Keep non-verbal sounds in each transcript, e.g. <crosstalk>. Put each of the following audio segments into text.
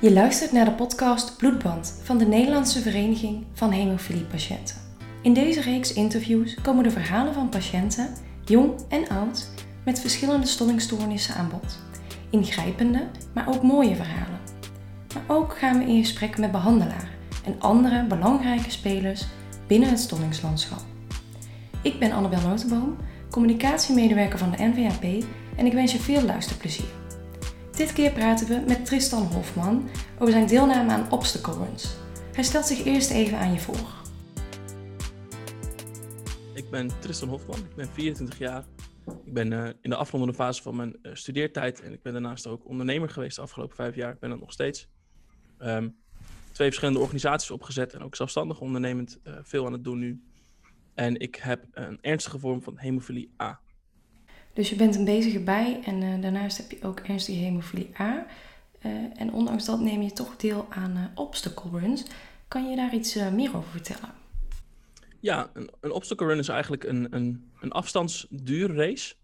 Je luistert naar de podcast Bloedband van de Nederlandse Vereniging van Hemofiliepatiënten. In deze reeks interviews komen de verhalen van patiënten, jong en oud, met verschillende stollingstoornissen aan bod. Ingrijpende, maar ook mooie verhalen. Maar ook gaan we in gesprek met behandelaren en andere belangrijke spelers binnen het stollingslandschap. Ik ben Annabel Notenboom, communicatiemedewerker van de NVAP en ik wens je veel luisterplezier. Dit keer praten we met Tristan Hofman over zijn deelname aan Obstacle Runs. Hij stelt zich eerst even aan je voor. Ik ben Tristan Hofman, ik ben 24 jaar. Ik ben uh, in de afrondende fase van mijn uh, studeertijd en ik ben daarnaast ook ondernemer geweest de afgelopen vijf jaar. Ik ben dat nog steeds. Um, twee verschillende organisaties opgezet en ook zelfstandig ondernemend uh, veel aan het doen nu. En ik heb een ernstige vorm van hemofilie A. Dus je bent een bezige bij en uh, daarnaast heb je ook ernstige hemofilie A. Uh, en ondanks dat neem je toch deel aan uh, obstacle runs. Kan je daar iets meer over vertellen? Ja, een, obstacle run is eigenlijk een, een, een afstandsduurrace.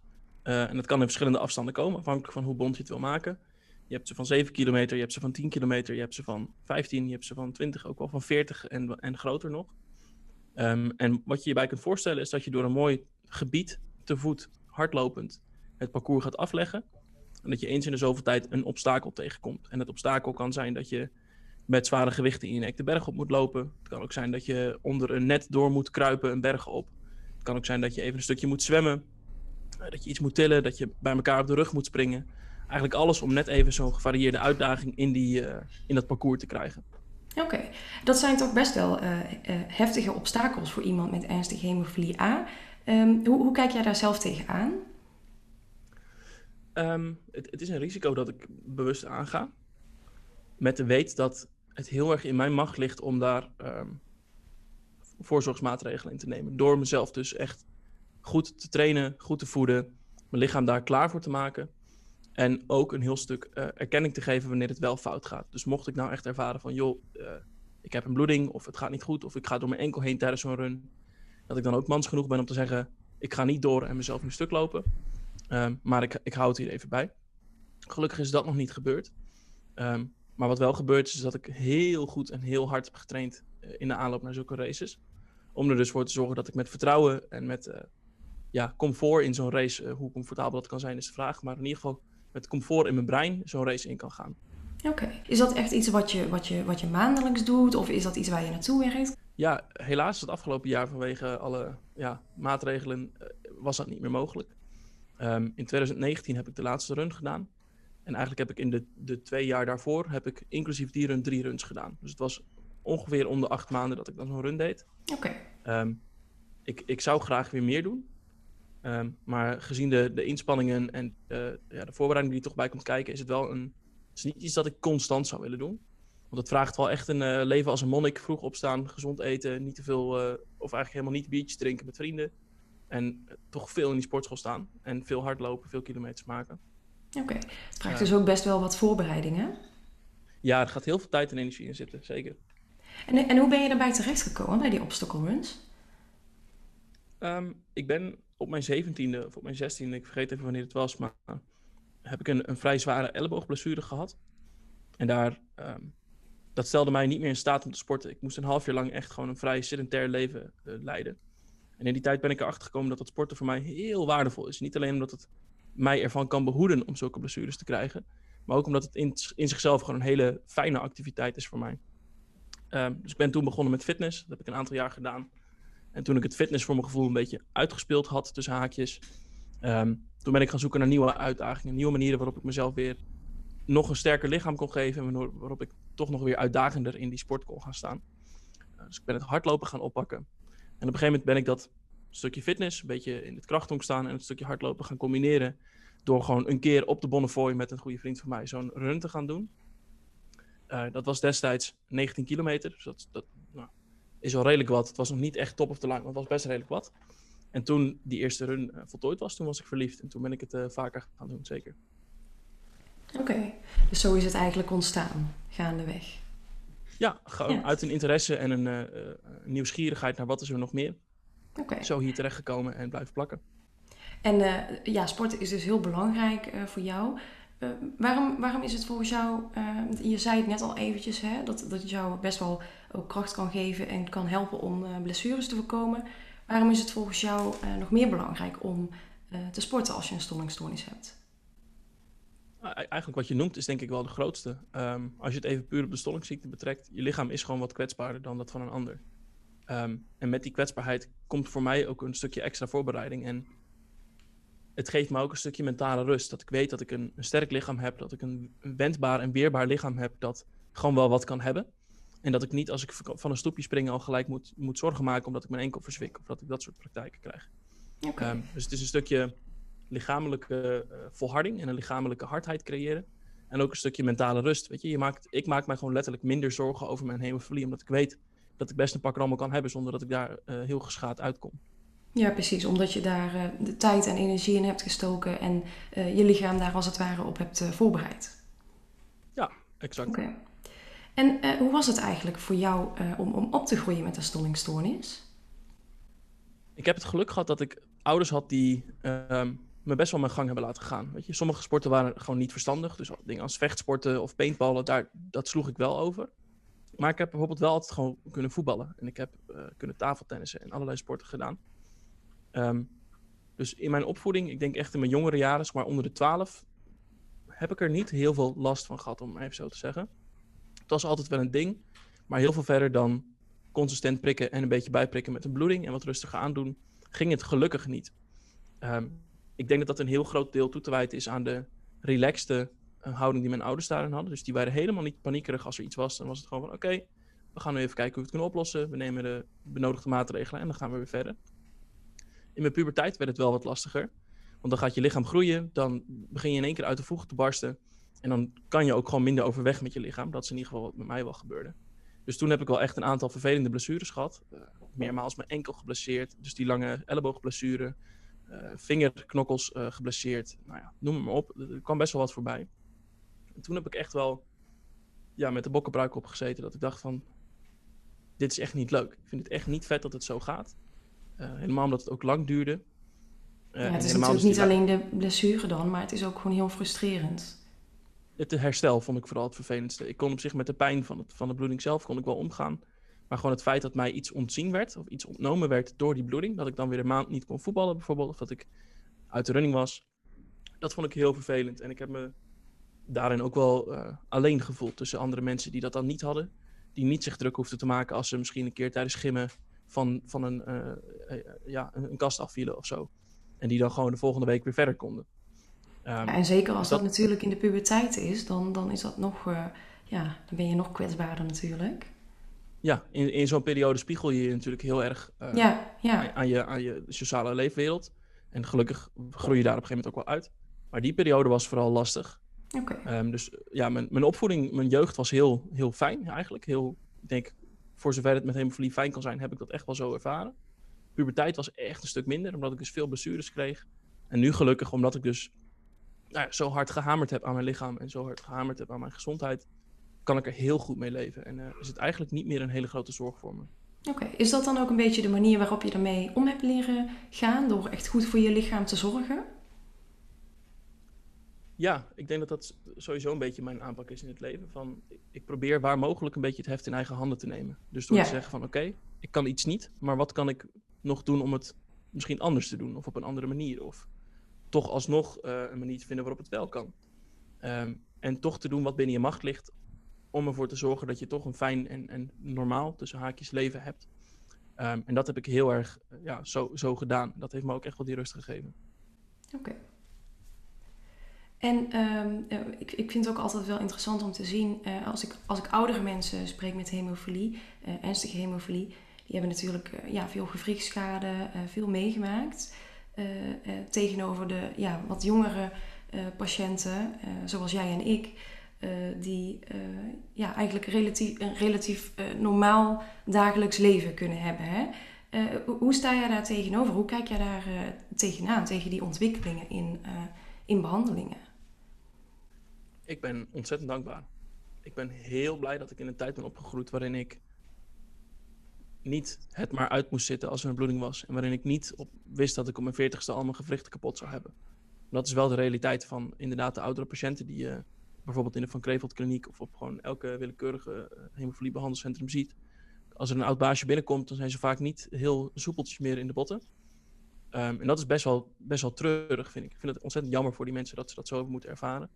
en dat kan in verschillende afstanden komen, afhankelijk van hoe bond je het wil maken. Je hebt ze van 7 kilometer, je hebt ze van 10 kilometer, je hebt ze van 15, je hebt ze van 20, ook wel van 40 en, en groter nog. Um, en wat je je bij kunt voorstellen is dat je door een mooi gebied te voet hardlopend het parcours gaat afleggen. En dat je eens in de zoveel tijd een obstakel tegenkomt. En het obstakel kan zijn dat je met zware gewichten in je nek de berg op moet lopen. Het kan ook zijn dat je onder een net door moet kruipen, een berg op. Het kan ook zijn dat je even een stukje moet zwemmen. Eh, dat je iets moet tillen, dat je bij elkaar op de rug moet springen. Eigenlijk alles om net even zo'n gevarieerde uitdaging in, die, uh, in dat parcours te krijgen. Oké, dat zijn toch best wel uh, heftige obstakels voor iemand met ernstige hemofilie A. Um, hoe, hoe, kijk jij daar zelf tegenaan? Um, het, het, is een risico dat ik bewust aanga. Met de weet dat het heel erg in mijn macht ligt om daar um, voorzorgsmaatregelen in te nemen. Door mezelf dus echt goed te trainen, goed te voeden, mijn lichaam daar klaar voor te maken. En ook een heel stuk uh, erkenning te geven wanneer het wel fout gaat. Dus mocht ik nou echt ervaren van, joh, uh, ik heb een bloeding of het gaat niet goed of ik ga door mijn enkel heen tijdens zo'n run, dat ik dan ook mans genoeg ben om te zeggen, ik ga niet door en mezelf een stuk lopen. Um, maar ik, ik hou het hier even bij. Gelukkig is dat nog niet gebeurd. Um, maar wat wel gebeurd is, is dat ik heel goed en heel hard heb getraind uh, in de aanloop naar zulke races. Om er dus voor te zorgen dat ik met vertrouwen en met uh, ja, comfort in zo'n race, uh, hoe comfortabel dat kan zijn is de vraag, maar in ieder geval met comfort in mijn brein zo'n race in kan gaan. Oké, okay. is dat echt iets wat je, wat, je, wat je maandelijks doet of is dat iets waar je naartoe werkt? Ja, helaas het afgelopen jaar vanwege alle ja, maatregelen uh, was dat niet meer mogelijk. Um, in 2019 heb ik de laatste run gedaan. En eigenlijk heb ik in de, de twee jaar daarvoor, heb ik inclusief die run drie runs gedaan. Dus het was ongeveer om de acht maanden dat ik dan zo'n run deed. Oké. Okay. Um, ik, ik zou graag weer meer doen. Um, maar gezien de, de inspanningen en uh, ja, de voorbereiding die er toch bij komt kijken, is het wel een. Het is niet iets dat ik constant zou willen doen. Want het vraagt wel echt een uh, leven als een monnik. Vroeg opstaan, gezond eten, niet te veel, uh, of eigenlijk helemaal niet biertjes drinken met vrienden. En toch veel in die sportschool staan. En veel hardlopen, veel kilometers maken. Oké, okay. het vraagt dus ook best wel wat voorbereidingen. Ja, er gaat heel veel tijd en energie in zitten, zeker. En, en hoe ben je daarbij terechtgekomen bij die obstacle runs? Um, ik ben op mijn zeventiende of op mijn zestiende, ik vergeet even wanneer het was, maar heb ik een, een vrij zware elleboogblessure gehad. En daar, um, dat stelde mij niet meer in staat om te sporten. Ik moest een half jaar lang echt gewoon een vrij sedentair leven uh, leiden. En in die tijd ben ik erachter gekomen dat het sporten voor mij heel waardevol is. Niet alleen omdat het mij ervan kan behoeden om zulke blessures te krijgen, maar ook omdat het in, zichzelf gewoon een hele fijne activiteit is voor mij. Um, dus ik ben toen begonnen met fitness. Dat heb ik een aantal jaar gedaan. En toen ik het fitness voor mijn gevoel een beetje uitgespeeld had tussen haakjes, um, toen ben ik gaan zoeken naar nieuwe uitdagingen, nieuwe manieren waarop ik mezelf weer nog een sterker lichaam kon geven en waarop ik toch nog weer uitdagender in die sport kon gaan staan. Uh, dus ik ben het hardlopen gaan oppakken. En op een gegeven moment ben ik dat stukje fitness, een beetje in het krachtonk staan en het stukje hardlopen gaan combineren. Door gewoon een keer op de Bonnefoy met een goede vriend van mij zo'n run te gaan doen. Uh, dat was destijds 19 kilometer. Dus dat, dat nou, is wel redelijk wat. Het was nog niet echt top of the line, maar het was best redelijk wat. En toen die eerste run uh, voltooid was, toen was ik verliefd. En toen ben ik het uh, vaker gaan doen, zeker. Oké, okay. dus zo is het eigenlijk ontstaan, gaandeweg. Ja, gewoon ja. uit een interesse en een uh, nieuwsgierigheid naar wat is er nog meer. Okay. Zo hier terechtgekomen en blijven plakken. En ja, sporten is dus heel belangrijk voor jou. eh, waarom, waarom is het volgens jou, uh, je zei het net al eventjes, hè, dat, dat het jou best wel ook kracht kan geven en kan helpen om uh, blessures te voorkomen. Waarom is het volgens jou nog meer belangrijk om te sporten als je een stollingstoornis hebt? Nou, eigenlijk wat je noemt is denk ik wel de grootste. Um, als je het even puur op de stollingsziekte betrekt, je lichaam is gewoon wat kwetsbaarder dan dat van een ander. Um, en met die kwetsbaarheid komt voor mij ook een stukje extra voorbereiding. En het geeft me ook een stukje mentale rust. Dat ik weet dat ik een, sterk lichaam heb, dat ik een, wendbaar en weerbaar lichaam heb dat gewoon wel wat kan hebben. En dat ik niet als ik van een stoepje spring al gelijk moet, moet zorgen maken omdat ik mijn enkel verzwik of dat ik dat soort praktijken krijg. Okay. Um, dus het is een stukje lichamelijke uh, volharding en een lichamelijke hardheid creëren. En ook een stukje mentale rust. Weet je, je maakt, ik maak mij gewoon letterlijk minder zorgen over mijn hemofilie, omdat ik weet dat ik best een pak allemaal kan hebben zonder dat ik daar uh, heel geschaad uitkom. Ja, precies. Omdat je daar uh, de tijd en energie in hebt gestoken en je lichaam daar als het ware op hebt voorbereid. Ja, exact. Okay. En hoe was het eigenlijk voor jou om, om op te groeien met een stollingstoornis? Ik heb het geluk gehad dat ik ouders had die ehm, me best wel mijn gang hebben laten gaan. Weet je, sommige sporten waren gewoon niet verstandig. Dus dingen als vechtsporten of paintballen, daar, dat sloeg ik wel over. Maar ik heb bijvoorbeeld wel altijd gewoon kunnen voetballen. En ik heb kunnen tafeltennissen en allerlei sporten gedaan. Um, dus in mijn opvoeding, ik denk echt in mijn jongere jaren, maar onder de 12, heb ik er niet heel veel last van gehad, om even zo te zeggen. Was altijd wel een ding, maar heel veel verder dan consistent prikken en een beetje bijprikken met een bloeding en wat rustiger aandoen, ging het gelukkig niet. Um, ik denk dat dat een heel groot deel toe te wijten is aan de relaxte uh, houding die mijn ouders daarin hadden. Dus die waren helemaal niet paniekerig als er iets was. Dan was het gewoon van oké, we gaan nu even kijken hoe we het kunnen oplossen. We nemen de benodigde maatregelen en dan gaan we weer verder. In mijn puberteit werd het wel wat lastiger. Want dan gaat je lichaam groeien, dan begin je in één keer uit de voegen te barsten. En dan kan je ook gewoon minder overweg met je lichaam. Dat is in ieder geval wat met mij wel gebeurde. Dus toen heb ik wel echt een aantal vervelende blessures gehad. Uh, meermaals mijn enkel geblesseerd. Dus die lange elleboogblessure. Uh, vingerknokkels uh, geblesseerd. Nou ja, noem het maar op. Er kwam best wel wat voorbij. En toen heb ik echt wel ja, met de bokkenbruik opgezeten. Dat ik dacht van, dit is echt niet leuk. Ik vind het echt niet vet dat het zo gaat. Uh, helemaal omdat het ook lang duurde. Uh, ja, het is natuurlijk niet alleen de blessure dan, maar het is ook gewoon heel frustrerend. Het herstel vond ik vooral het vervelendste. Ik kon op zich met de pijn van, het, van de bloeding zelf kon ik wel omgaan. Maar gewoon het feit dat mij iets ontzien werd, of iets ontnomen werd door die bloeding. Dat ik dan weer een maand niet kon voetballen bijvoorbeeld, of dat ik uit de running was. Dat vond ik heel vervelend. En ik heb me daarin ook wel uh, alleen gevoeld tussen andere mensen die dat dan niet hadden. Die niet zich druk hoefden te maken als ze misschien een keer tijdens gimmen van, van een, uh, ja, een, een, kast afvielen of zo. En die dan gewoon de volgende week weer verder konden. Um, ja, en zeker als dat... dat... natuurlijk in de puberteit is, dan, dan is dat nog, uh, ja, dan ben je nog kwetsbaarder natuurlijk. Ja, in, in zo'n periode spiegel je je natuurlijk heel erg ja, ja. Aan, je, aan je sociale leefwereld. En gelukkig groei je daar op een gegeven moment ook wel uit. Maar die periode was vooral lastig. Oké. Okay. Um, dus ja, mijn, mijn opvoeding, mijn jeugd was heel, heel fijn eigenlijk. Heel, ik denk, voor zover het met hemofilie fijn kan zijn, heb ik dat echt wel zo ervaren. Puberteit was echt een stuk minder, omdat ik dus veel blessures kreeg. En nu gelukkig, omdat ik dus nou ja, zo hard gehamerd heb aan mijn lichaam en zo hard gehamerd heb aan mijn gezondheid, kan ik er heel goed mee leven. En uh, is het eigenlijk niet meer een hele grote zorg voor me. Oké, is dat dan ook een beetje de manier waarop je ermee om hebt leren gaan, door echt goed voor je lichaam te zorgen? Ja, ik denk dat dat sowieso een beetje mijn aanpak is in het leven. Van, ik probeer waar mogelijk een beetje het heft in eigen handen te nemen. Dus door ja. te zeggen van oké, ik kan iets niet, maar wat kan ik nog doen om het misschien anders te doen of op een andere manier? Of toch alsnog uh, een manier te vinden waarop het wel kan. Um, en toch te doen wat binnen je macht ligt om ervoor te zorgen dat je toch een fijn en, normaal tussen haakjes leven hebt. Um, en dat heb ik heel erg ja, zo, zo gedaan. Dat heeft me ook echt wel die rust gegeven. Oké. En um, ik, ik vind het ook altijd wel interessant om te zien, als, ik, als ik oudere mensen spreek met hemofilie, ernstige hemofilie, die hebben natuurlijk ja, veel gewrichtschade, veel meegemaakt. Tegenover de ja, wat jongere patiënten, zoals jij en ik, die ja, eigenlijk relatief, een relatief normaal dagelijks leven kunnen hebben. Hè? hoe sta jij daar tegenover? Hoe kijk jij daar tegenaan, tegen die ontwikkelingen in, in behandelingen? ik ben ontzettend dankbaar. Ik ben heel blij dat ik in een tijd ben opgegroeid waarin ik niet het maar uit moest zitten als er een bloeding was. En waarin ik niet op, wist dat ik op mijn veertigste al mijn gewrichten kapot zou hebben. Dat is wel de realiteit van inderdaad de oudere patiënten die je bijvoorbeeld in de Van Kreveld kliniek of op gewoon elke willekeurige uh, hemofiliebehandelcentrum ziet. Als er een oud baasje binnenkomt, dan zijn ze vaak niet heel soepeltjes meer in de botten. Ehm, en dat is best wel, best wel treurig, vind ik. Ik vind het ontzettend jammer voor die mensen dat ze dat zo moeten ervaren.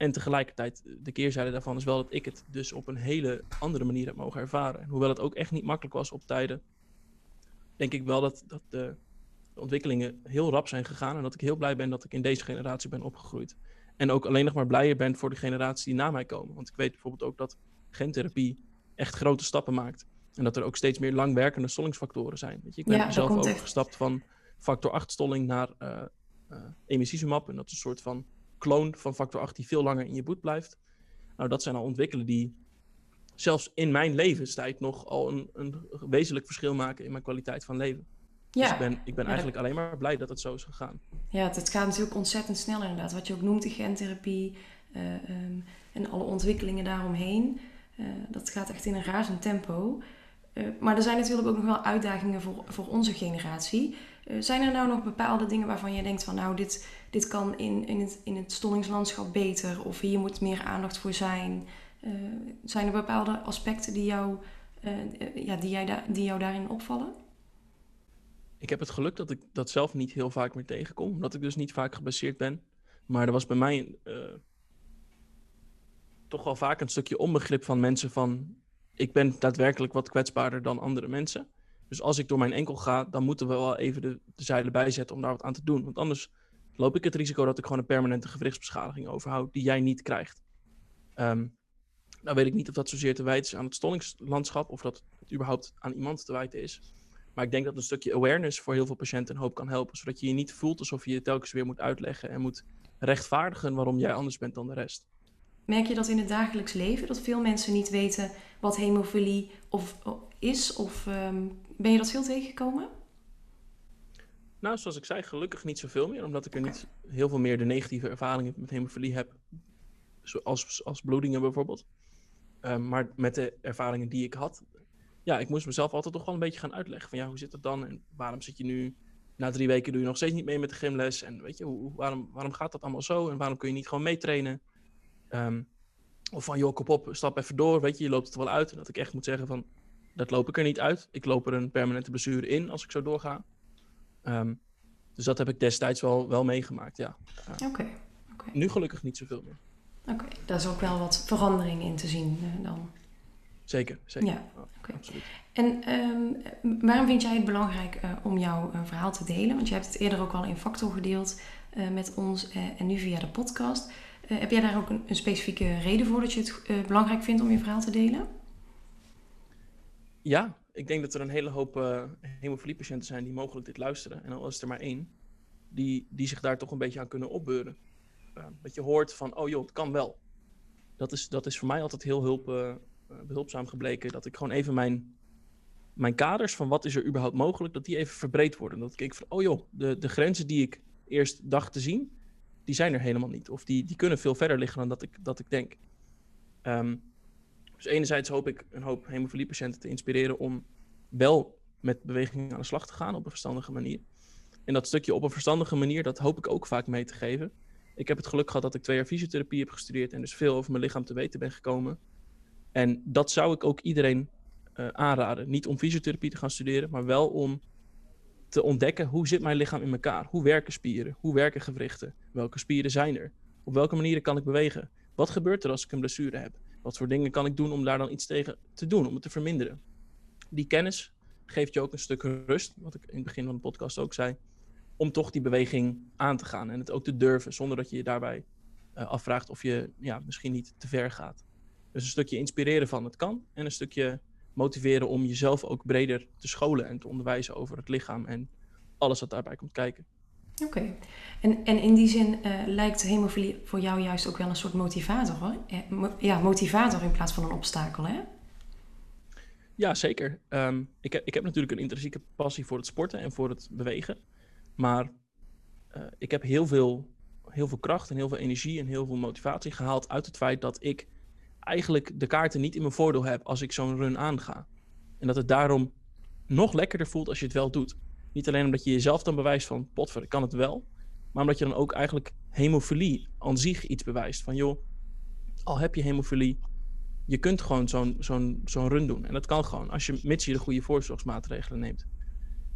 En tegelijkertijd, de keerzijde daarvan is wel dat ik het dus op een hele andere manier heb mogen ervaren. En hoewel het ook echt niet makkelijk was op tijden, denk ik wel dat, dat de, de ontwikkelingen heel rap zijn gegaan. En dat ik heel blij ben dat ik in deze generatie ben opgegroeid. En ook alleen nog maar blijer ben voor de generatie die na mij komen. Want ik weet bijvoorbeeld ook dat gentherapie echt grote stappen maakt. En dat er ook steeds meer langwerkende stollingsfactoren zijn. Weet je, ik ben ja, zelf overgestapt van factor 8 stolling naar uh, uh. En dat is een soort van kloon van factor 8 die veel langer in je bloed blijft. Nou, dat zijn al ontwikkelen die zelfs in mijn levenstijd nog al een, een wezenlijk verschil maken in mijn kwaliteit van leven. Ja. Dus ik ben, ik ben eigenlijk alleen maar blij dat het zo is gegaan. Ja, het, gaat natuurlijk ontzettend snel inderdaad. Wat je ook noemt, de gentherapie uh, um, en alle ontwikkelingen daaromheen. Uh, dat gaat echt in een razend tempo. Uh, maar er zijn natuurlijk ook nog wel uitdagingen voor, voor onze generatie. zijn er nou nog bepaalde dingen waarvan je denkt van nou, dit, dit kan in, in, het, in het stollingslandschap beter of hier moet meer aandacht voor zijn? zijn er bepaalde aspecten die jou, ja, die, jij die jou daarin opvallen? ik heb het geluk dat ik dat zelf niet heel vaak meer tegenkom. Omdat ik dus niet vaak gebaseerd ben. Maar er was bij mij toch wel vaak een stukje onbegrip van mensen van... Ik ben daadwerkelijk wat kwetsbaarder dan andere mensen. Dus als ik door mijn enkel ga, dan moeten we wel even de, de zeilen bijzetten om daar wat aan te doen. Want anders loop ik het risico dat ik gewoon een permanente gewrichtsbeschadiging overhoud die jij niet krijgt. Um, nou weet ik niet of dat zozeer te wijten is aan het stollingslandschap of dat het überhaupt aan iemand te wijten is. Maar ik denk dat een stukje awareness voor heel veel patiënten een hoop kan helpen. Zodat je je niet voelt alsof je je telkens weer moet uitleggen en moet rechtvaardigen waarom jij anders bent dan de rest. Merk je dat in het dagelijks leven? Dat veel mensen niet weten wat hemofilie of, is? Of um, ben je dat veel tegengekomen? Nou, zoals ik zei, gelukkig niet zoveel meer. Omdat ik er niet heel veel meer de negatieve ervaringen met hemofilie heb. Zoals als bloedingen bijvoorbeeld. Um, maar met de ervaringen die ik had, ja, ik moest mezelf altijd toch wel een beetje gaan uitleggen. Van ja, hoe zit het dan? En waarom zit je nu, na drie weken doe je nog steeds niet mee met de gymles? En weet je, hoe, waarom, waarom gaat dat allemaal zo? En waarom kun je niet gewoon meetrainen? Um, of van, joh, kop op, stap even door. Weet je, je loopt het wel uit. En dat ik echt moet zeggen van, dat loop ik er niet uit. Ik loop er een permanente blessure in als ik zo doorga. Um, dus dat heb ik destijds wel, wel meegemaakt, ja. Oké. Nu gelukkig niet zoveel meer. Oké, daar is ook wel wat verandering in te zien uh, dan. Zeker, zeker. Ja, absoluut. En um, waarom vind jij het belangrijk uh, om jouw uh, verhaal te delen? Want je hebt het eerder ook al in Factor gedeeld uh, met ons en nu via de podcast. Heb jij daar ook een, specifieke reden voor dat je het belangrijk vindt om je verhaal te delen? Ja, ik denk dat er een hele hoop hemofiliepatiënten zijn die mogelijk dit luisteren. En al is er maar één, die, die zich daar toch een beetje aan kunnen opbeuren. dat je hoort van, oh joh, het kan wel. Dat is, dat is voor mij altijd heel hulp, eh, behulpzaam gebleken dat ik gewoon even mijn, mijn kaders van wat is er überhaupt mogelijk, dat die even verbreed worden. Dat ik van, oh joh, de, de grenzen die ik eerst dacht te zien, die zijn er helemaal niet. Of die, die kunnen veel verder liggen dan dat ik, dat ik denk. Um, dus enerzijds hoop ik een hoop hemofiliepatiënten te inspireren om wel met beweging aan de slag te gaan op een verstandige manier. En dat stukje op een verstandige manier, dat hoop ik ook vaak mee te geven. Ik heb het geluk gehad dat ik twee jaar fysiotherapie heb gestudeerd en dus veel over mijn lichaam te weten ben gekomen. En dat zou ik ook iedereen uh, aanraden. Niet om fysiotherapie te gaan studeren, maar wel om te ontdekken hoe zit mijn lichaam in elkaar? Hoe werken spieren? Hoe werken gewrichten? Welke spieren zijn er? Op welke manieren kan ik bewegen? Wat gebeurt er als ik een blessure heb? Wat voor dingen kan ik doen om daar dan iets tegen te doen, om het te verminderen? Die kennis geeft je ook een stuk rust, wat ik in het begin van de podcast ook zei, om toch die beweging aan te gaan en het ook te durven, zonder dat je je daarbij uh, afvraagt of je ja, misschien niet te ver gaat. Dus een stukje inspireren van het kan en een stukje motiveren om jezelf ook breder te scholen en te onderwijzen over het lichaam en alles wat daarbij komt kijken. Oké, en, en in die zin uh, lijkt hemofilie voor jou juist ook wel een soort motivator hoor. Eh, ja, motivator in plaats van een obstakel hè? Ja, zeker. Um, ik, heb, ik heb natuurlijk een intrinsieke passie voor het sporten en voor het bewegen. Maar uh, ik heb heel veel, heel veel kracht en heel veel energie en heel veel motivatie gehaald uit het feit dat ik eigenlijk de kaarten niet in mijn voordeel heb als ik zo'n run aanga. En dat het daarom nog lekkerder voelt als je het wel doet. Niet alleen omdat je jezelf dan bewijst van, potver, ik kan het wel. maar omdat je dan ook eigenlijk hemofilie aan zich iets bewijst. Van joh, al heb je hemofilie, je kunt gewoon zo'n zo'n zo'n run doen. En dat kan gewoon, als je, mits je de goede voorzorgsmaatregelen neemt.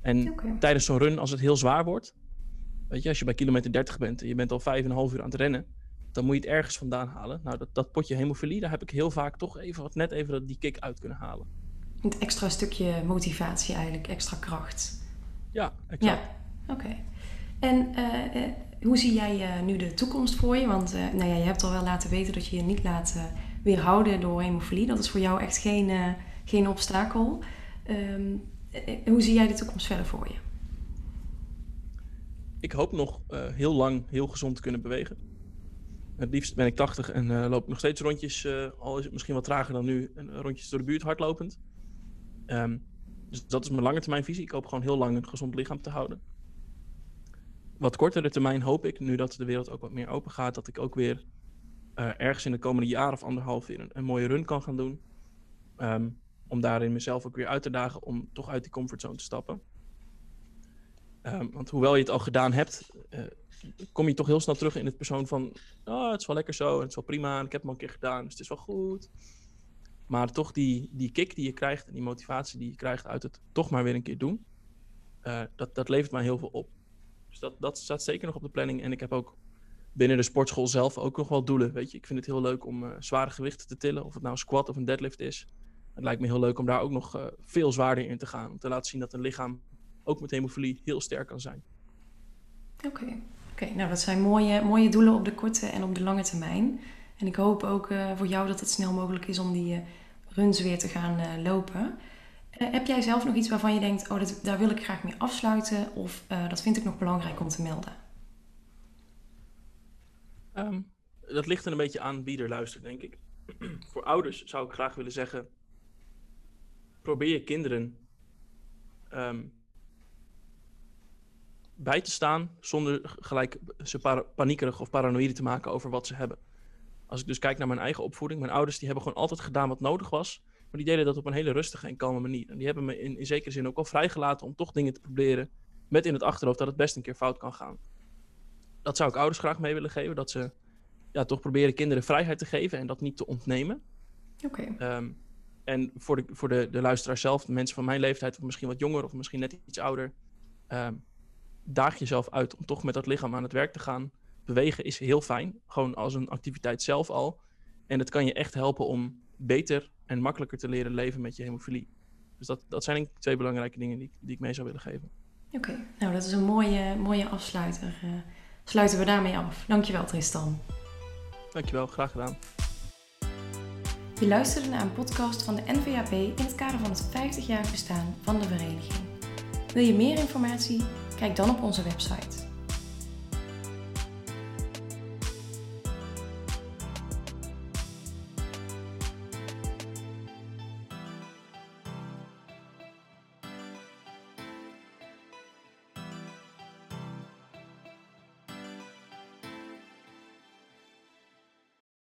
En tijdens zo'n run, als het heel zwaar wordt, weet je, als je bij kilometer 30 bent en je bent al 5,5 uur aan het rennen, dan moet je het ergens vandaan halen. Nou, dat, dat potje hemofilie, daar heb ik heel vaak toch even wat net even die kick uit kunnen halen. Een extra stukje motivatie eigenlijk, extra kracht. Ja, exact. Ja, oké. En uh, uh, hoe zie jij uh, nu de toekomst voor je? Want nou ja, je hebt al wel laten weten dat je je niet laat weerhouden door hemofilie. Dat is voor jou echt geen, geen obstakel. Um, hoe zie jij de toekomst verder voor je? Ik hoop nog heel lang heel gezond te kunnen bewegen. Het liefst ben ik 80 en loop ik nog steeds rondjes, al is het misschien wat trager dan nu, rondjes door de buurt hardlopend. Um, dus dat is mijn lange termijn visie. Ik hoop gewoon heel lang een gezond lichaam te houden. Wat kortere termijn hoop ik, nu dat de wereld ook wat meer open gaat, dat ik ook weer ergens in de komende jaar of anderhalf weer een, mooie run kan gaan doen. Um, om daarin mezelf ook weer uit te dagen om toch uit die comfortzone te stappen. Um, want hoewel je het al gedaan hebt, kom je toch heel snel terug in het persoon van... Oh, het is wel lekker zo, het is wel prima, en ik heb het al een keer gedaan, dus het is wel goed. Maar toch die, die kick die je krijgt en die motivatie die je krijgt uit het toch maar weer een keer doen, uh, dat, dat levert mij heel veel op. Dus dat, dat staat zeker nog op de planning. En ik heb ook binnen de sportschool zelf ook nog wel doelen. Weet je, ik vind het heel leuk om uh, zware gewichten te tillen, of het nou squat of een deadlift is. Het lijkt me heel leuk om daar ook nog uh, veel zwaarder in te gaan. Om te laten zien dat een lichaam ook met hemofilie heel sterk kan zijn. Oké. Okay, nou dat zijn mooie, mooie doelen op de korte en op de lange termijn. En ik hoop ook uh, voor jou dat het snel mogelijk is om die uh, runs weer te gaan uh, lopen. heb jij zelf nog iets waarvan je denkt, oh, dat, daar wil ik graag mee afsluiten? Of dat vind ik nog belangrijk om te melden? Um, dat ligt er een beetje aan wie er luistert, denk ik. <clears throat> voor ouders zou ik graag willen zeggen, probeer kinderen um, bij te staan zonder gelijk ze paniekerig of paranoïde te maken over wat ze hebben als ik dus kijk naar mijn eigen opvoeding, mijn ouders die hebben gewoon altijd gedaan wat nodig was. Maar die deden dat op een hele rustige en kalme manier. En die hebben me in, in zekere zin ook al vrijgelaten om toch dingen te proberen. Met in het achterhoofd dat het best een keer fout kan gaan. Dat zou ik ouders graag mee willen geven. Dat ze ja, toch proberen kinderen vrijheid te geven en dat niet te ontnemen. Oké. Okay. Um, en voor, de, voor de, de luisteraar zelf, de mensen van mijn leeftijd, of misschien wat jonger of misschien net iets ouder. Um, daag jezelf uit om toch met dat lichaam aan het werk te gaan bewegen is heel fijn. Gewoon als een activiteit zelf al. En het kan je echt helpen om beter en makkelijker te leren leven met je hemofilie. Dus dat, dat zijn twee belangrijke dingen die, die ik mee zou willen geven. Oké, nou dat is een mooie, mooie afsluiter. Uh, sluiten we daarmee af. Dankjewel Tristan. Dankjewel, graag gedaan. Je luisterde naar een podcast van de NVAP in het kader van het 50-jarig bestaan van de vereniging. Wil je meer informatie? Kijk dan op onze website